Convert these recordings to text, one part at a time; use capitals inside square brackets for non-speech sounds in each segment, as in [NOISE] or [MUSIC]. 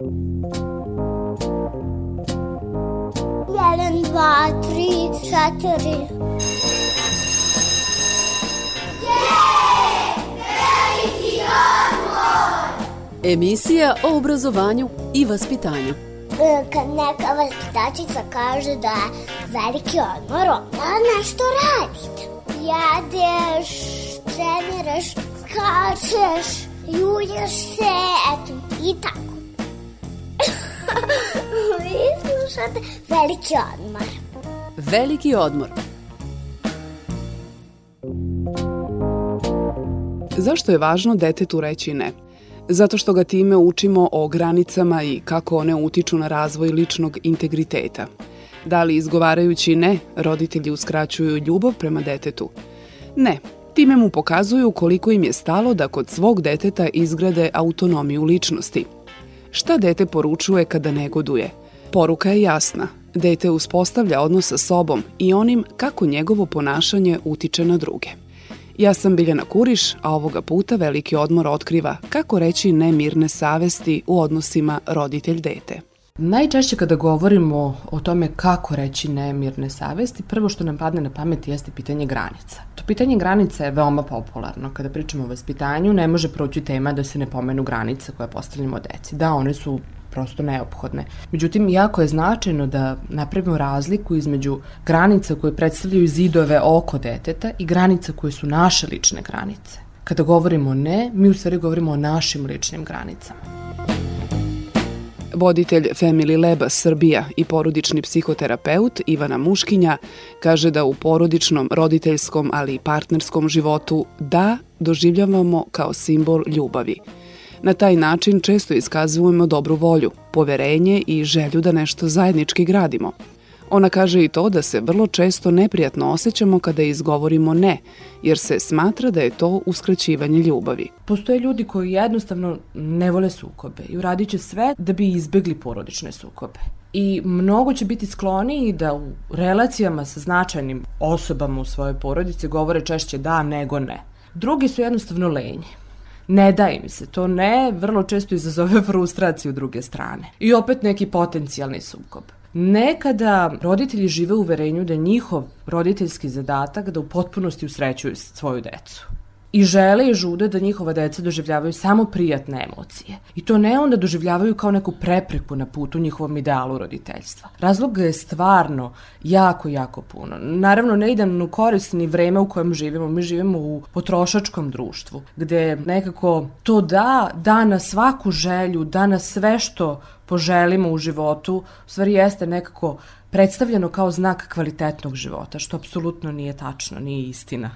Jedan, dva, tri, četiri. Emisija o obrazovanju i vaspitanju. E, Kad neka vaspitačica kaže da je veliki odmor, onda nešto radite. Jedeš, treniraš, skačeš, julješ se, eto, i tako. [LAUGHS] Vi slušate veliki odmor. Veliki odmor. Zašto je važno detetu reći ne? Zato što ga time učimo o granicama i kako one utiču na razvoj ličnog integriteta. Da li izgovarajući ne, roditelji uskraćuju ljubav prema detetu? Ne, time mu pokazuju koliko im je stalo da kod svog deteta izgrade autonomiju ličnosti. Šta dete poručuje kada negoduje? Poruka je jasna. Dete uspostavlja odnos sa sobom i onim kako njegovo ponašanje utiče na druge. Ja sam Biljana Kuriš, a ovoga puta Veliki odmor otkriva kako reći ne mirne savesti u odnosima roditelj-dete. Najčešće kada govorimo o tome kako reći nemirne savesti, prvo što nam padne na pamet jeste pitanje granica. To pitanje granica je veoma popularno. Kada pričamo o vaspitanju, ne može proći tema da se ne pomenu granice koje postavljamo deci. Da, one su prosto neophodne. Međutim, jako je značajno da napravimo razliku između granica koje predstavljaju zidove oko deteta i granica koje su naše lične granice. Kada govorimo ne, mi u stvari govorimo o našim ličnim granicama. Voditelj Family Laba Srbija i porodični psihoterapeut Ivana Muškinja kaže da u porodičnom, roditeljskom, ali i partnerskom životu da doživljavamo kao simbol ljubavi. Na taj način često iskazujemo dobru volju, poverenje i želju da nešto zajednički gradimo. Ona kaže i to da se vrlo često neprijatno osjećamo kada izgovorimo ne, jer se smatra da je to uskraćivanje ljubavi. Postoje ljudi koji jednostavno ne vole sukobe i uradit će sve da bi izbegli porodične sukobe. I mnogo će biti skloniji da u relacijama sa značajnim osobama u svojoj porodici govore češće da nego ne. Drugi su jednostavno lenji. Ne da im se. To ne vrlo često izazove [LAUGHS] frustraciju druge strane. I opet neki potencijalni sukob. Nekada roditelji žive u uverenju da je njihov roditeljski zadatak da u potpunosti usrećuju svoju decu. I žele i žude da njihova deca doživljavaju samo prijatne emocije. I to ne onda doživljavaju kao neku prepreku na putu njihovom idealu roditeljstva. Razloga je stvarno jako, jako puno. Naravno, ne idem u korist ni vreme u kojem živimo. Mi živimo u potrošačkom društvu, gde nekako to da, da na svaku želju, da na sve što poželimo u životu, u stvari jeste nekako predstavljeno kao znak kvalitetnog života, što apsolutno nije tačno, nije istina.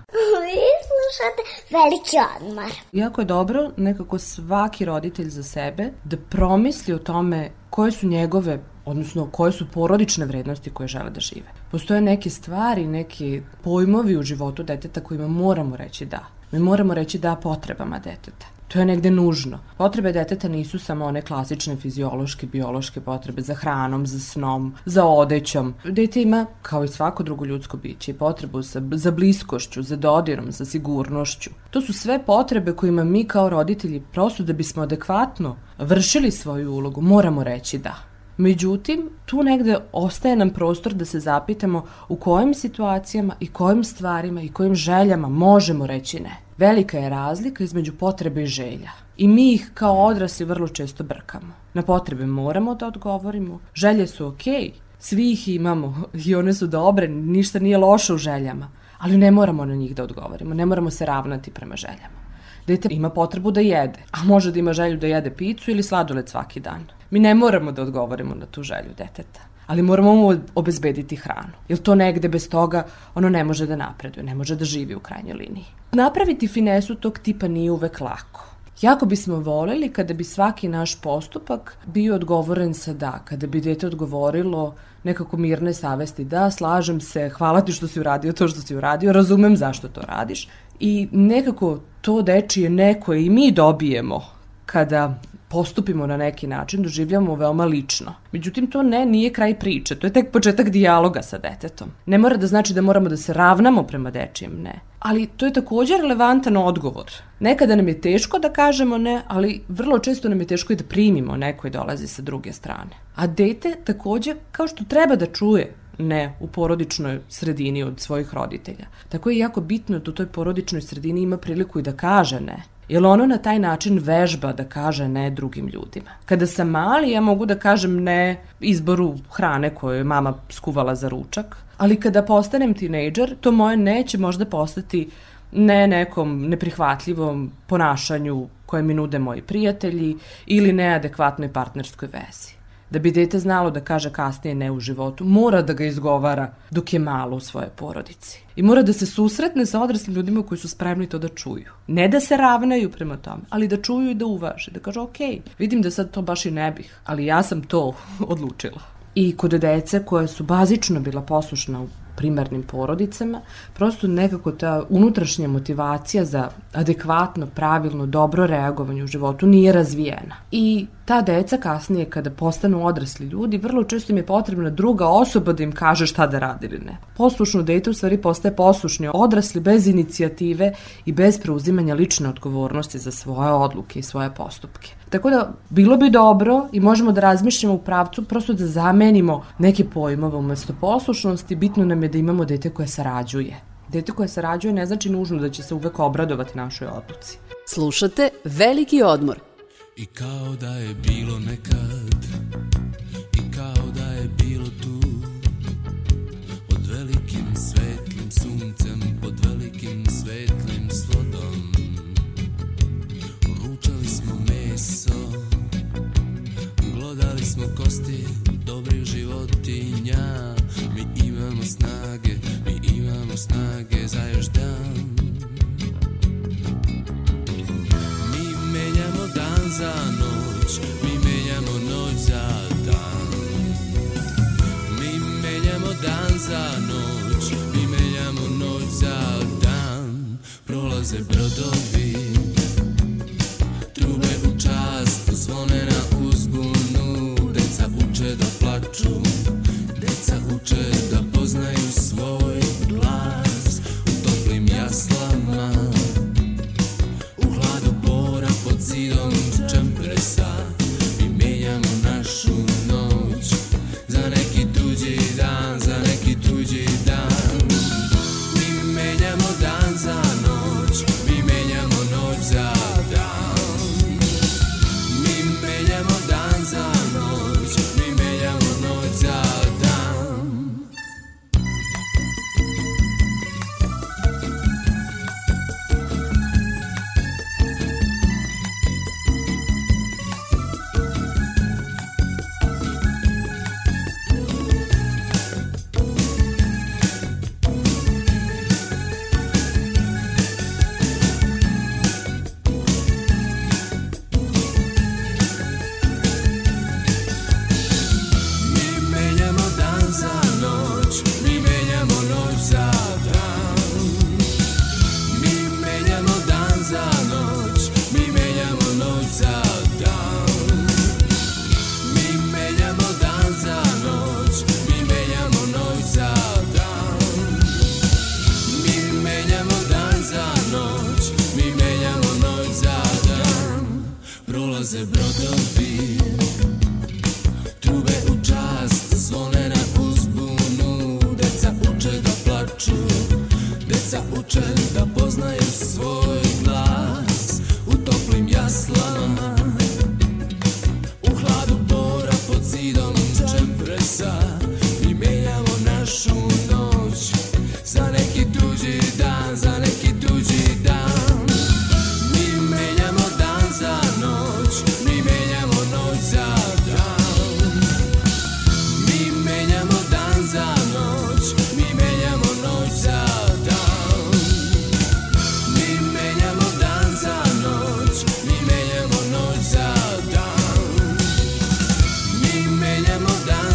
Slušate veliki odmor. Jako je dobro nekako svaki roditelj za sebe da promisli o tome koje su njegove odnosno koje su porodične vrednosti koje žele da žive. Postoje neke stvari, neki pojmovi u životu deteta kojima moramo reći da. Mi moramo reći da potrebama deteta. To je negde nužno. Potrebe deteta nisu samo one klasične fiziološke, biološke potrebe za hranom, za snom, za odećom. Dete ima, kao i svako drugo ljudsko biće, potrebu za, za bliskošću, za dodirom, za sigurnošću. To su sve potrebe kojima mi kao roditelji, prosto da bismo adekvatno vršili svoju ulogu, moramo reći da. Međutim, tu negde ostaje nam prostor da se zapitamo u kojim situacijama i kojim stvarima i kojim željama možemo reći ne. Velika je razlika između potrebe i želja. I mi ih kao odrasli vrlo često brkamo. Na potrebe moramo da odgovorimo. Želje su okej, okay, svi ih imamo [LAUGHS] i one su dobre, ništa nije loše u željama. Ali ne moramo na njih da odgovorimo, ne moramo se ravnati prema željama. Dete ima potrebu da jede, a može da ima želju da jede picu ili sladoled svaki dan. Mi ne moramo da odgovorimo na tu želju deteta ali moramo mu obezbediti hranu. Jer to negde bez toga ono ne može da napreduje, ne može da živi u krajnjoj liniji. Napraviti finesu tog tipa nije uvek lako. Jako bismo voleli kada bi svaki naš postupak bio odgovoren sa da, kada bi dete odgovorilo nekako mirne savesti, da, slažem se, hvala ti što si uradio to što si uradio, razumem zašto to radiš. I nekako to dečije neko i mi dobijemo kada postupimo na neki način, doživljamo veoma lično. Međutim, to ne, nije kraj priče, to je tek početak dijaloga sa detetom. Ne mora da znači da moramo da se ravnamo prema dečijem ne. Ali to je takođe relevantan odgovor. Nekada nam je teško da kažemo ne, ali vrlo često nam je teško i da primimo neko koji dolazi sa druge strane. A dete takođe, kao što treba da čuje ne u porodičnoj sredini od svojih roditelja. Tako je jako bitno da u toj porodičnoj sredini ima priliku i da kaže ne. Jer ono na taj način vežba da kaže ne drugim ljudima. Kada sam mali, ja mogu da kažem ne izboru hrane koju je mama skuvala za ručak, ali kada postanem tinejdžer, to moje neće možda postati ne nekom neprihvatljivom ponašanju koje mi nude moji prijatelji ili neadekvatnoj partnerskoj vezi. Da bi dete znalo da kaže kasnije ne u životu, mora da ga izgovara dok je malo u svoje porodici. I mora da se susretne sa odraslim ljudima koji su spremni to da čuju. Ne da se ravnaju prema tome, ali da čuju i da uvaže. Da kaže, ok, vidim da sad to baš i ne bih, ali ja sam to [LAUGHS] odlučila. I kod dece koje su bazično bila poslušna u primarnim porodicama, prosto nekako ta unutrašnja motivacija za adekvatno, pravilno, dobro reagovanje u životu nije razvijena. I ta deca kasnije kada postanu odrasli ljudi, vrlo često im je potrebna druga osoba da im kaže šta da radi ili ne. Poslušno dete u stvari postaje poslušni odrasli bez inicijative i bez preuzimanja lične odgovornosti za svoje odluke i svoje postupke. Tako da bilo bi dobro i možemo da razmišljamo u pravcu prosto da zamenimo neke pojmove umesto poslušnosti, bitno nam je da imamo dete koje sarađuje. Dete koje sarađuje ne znači nužno da će se uvek obradovati našoj odluci. Slušate Veliki odmor – I kao da je bilo nekad. I kao da je bilo tu. Pod velikim svetlim suncem Pod velikim svetlim slodom. Ručali smo meso Glodali smo kosti dobrih životinja. Mi imamo snage, mi imamo snage za još dan za noć, mi menjamo noć za dan. Mi menjamo dan za noć, mi menjamo noć za dan. Prolaze brodovi,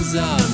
Plaza.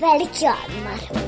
Veliki odmor.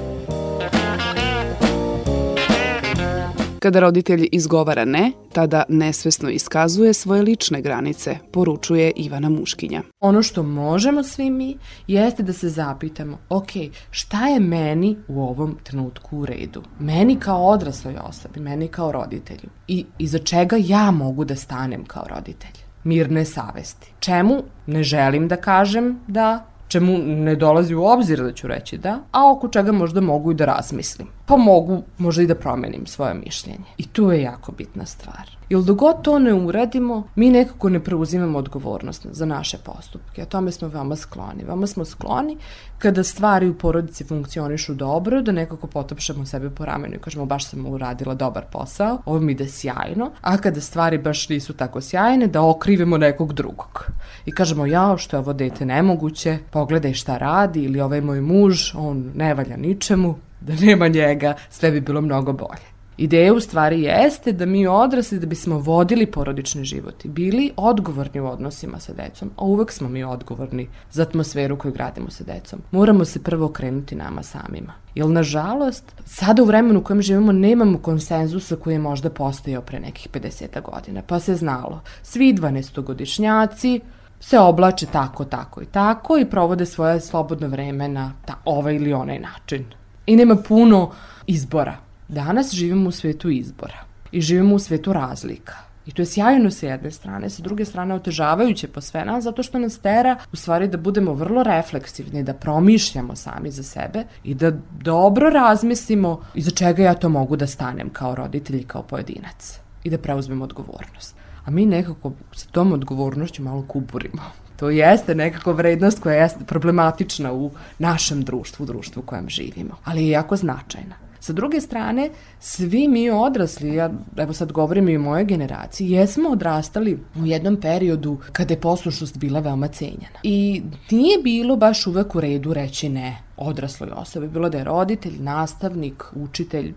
Kada roditelj izgovara ne, tada nesvesno iskazuje svoje lične granice, poručuje Ivana Muškinja. Ono što možemo svi mi jeste da se zapitamo, ok, šta je meni u ovom trenutku u redu? Meni kao odrasloj osobi, meni kao roditelju. I iza čega ja mogu da stanem kao roditelj? Mirne savesti. Čemu ne želim da kažem da čemu ne dolazi u obzir da ću reći da, a oko čega možda mogu i da razmislim. Pa mogu možda i da promenim svoje mišljenje. I tu je jako bitna stvar. Jer dok god to ne uradimo, mi nekako ne preuzimamo odgovornost za naše postupke. A tome smo veoma skloni. Veoma smo skloni kada stvari u porodici funkcionišu dobro, da nekako potopšamo sebe po ramenu i kažemo baš sam uradila dobar posao, ovo mi ide sjajno, a kada stvari baš nisu tako sjajne, da okrivimo nekog drugog. I kažemo, ja, što je ovo dete nemoguće, pogledaj šta radi, ili ovaj moj muž, on ne valja ničemu, da nema njega, sve bi bilo mnogo bolje. Ideja u stvari jeste da mi odrasli da bismo vodili porodični život i bili odgovorni u odnosima sa decom, a uvek smo mi odgovorni za atmosferu koju gradimo sa decom. Moramo se prvo okrenuti nama samima. Jer, nažalost, sada u vremenu u kojem živimo nemamo konsenzusa koji je možda postojao pre nekih 50 godina, pa se znalo. Svi 12-godišnjaci se oblače tako, tako i tako i provode svoje slobodno vreme na ta, ovaj ili onaj način. I nema puno izbora Danas živimo u svetu izbora i živimo u svetu razlika. I to je sjajno sa jedne strane, sa druge strane otežavajuće po sve nas, zato što nas tera u stvari da budemo vrlo refleksivni, da promišljamo sami za sebe i da dobro razmislimo iza čega ja to mogu da stanem kao roditelj i kao pojedinac i da preuzmemo odgovornost. A mi nekako sa tom odgovornošću malo kuburimo. To jeste nekako vrednost koja je problematična u našem društvu, u društvu u kojem živimo, ali je jako značajna. Sa druge strane, svi mi odrasli, ja evo sad govorim i o mojoj generaciji, jesmo odrastali u jednom periodu kada je poslušnost bila veoma cenjena. I nije bilo baš uvek u redu reći ne odrasloj osobi, bilo da je roditelj, nastavnik, učitelj,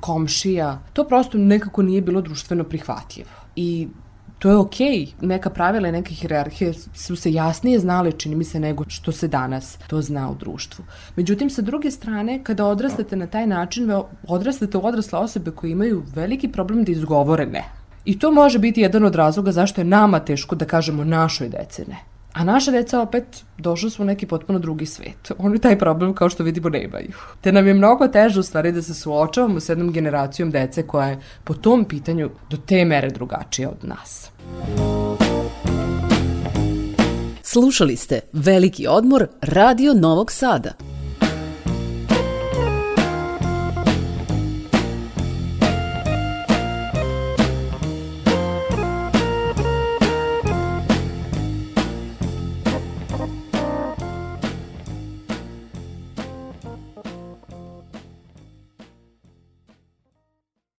komšija, to prosto nekako nije bilo društveno prihvatljivo. I to je okej. Okay. Neka pravila i neke hierarhije su se jasnije znale, čini mi se, nego što se danas to zna u društvu. Međutim, sa druge strane, kada odrastate na taj način, odrastate u odrasle osobe koje imaju veliki problem da izgovore ne. I to može biti jedan od razloga zašto je nama teško da kažemo našoj dece ne. A naša deca opet došla su u neki potpuno drugi svet. [LAUGHS] Oni taj problem kao što vidimo nemaju. Te nam je mnogo teže u stvari da se suočavamo s jednom generacijom dece koja je po tom pitanju do te mere drugačija od nas. Slušali ste Veliki odmor Radio Novog Sada.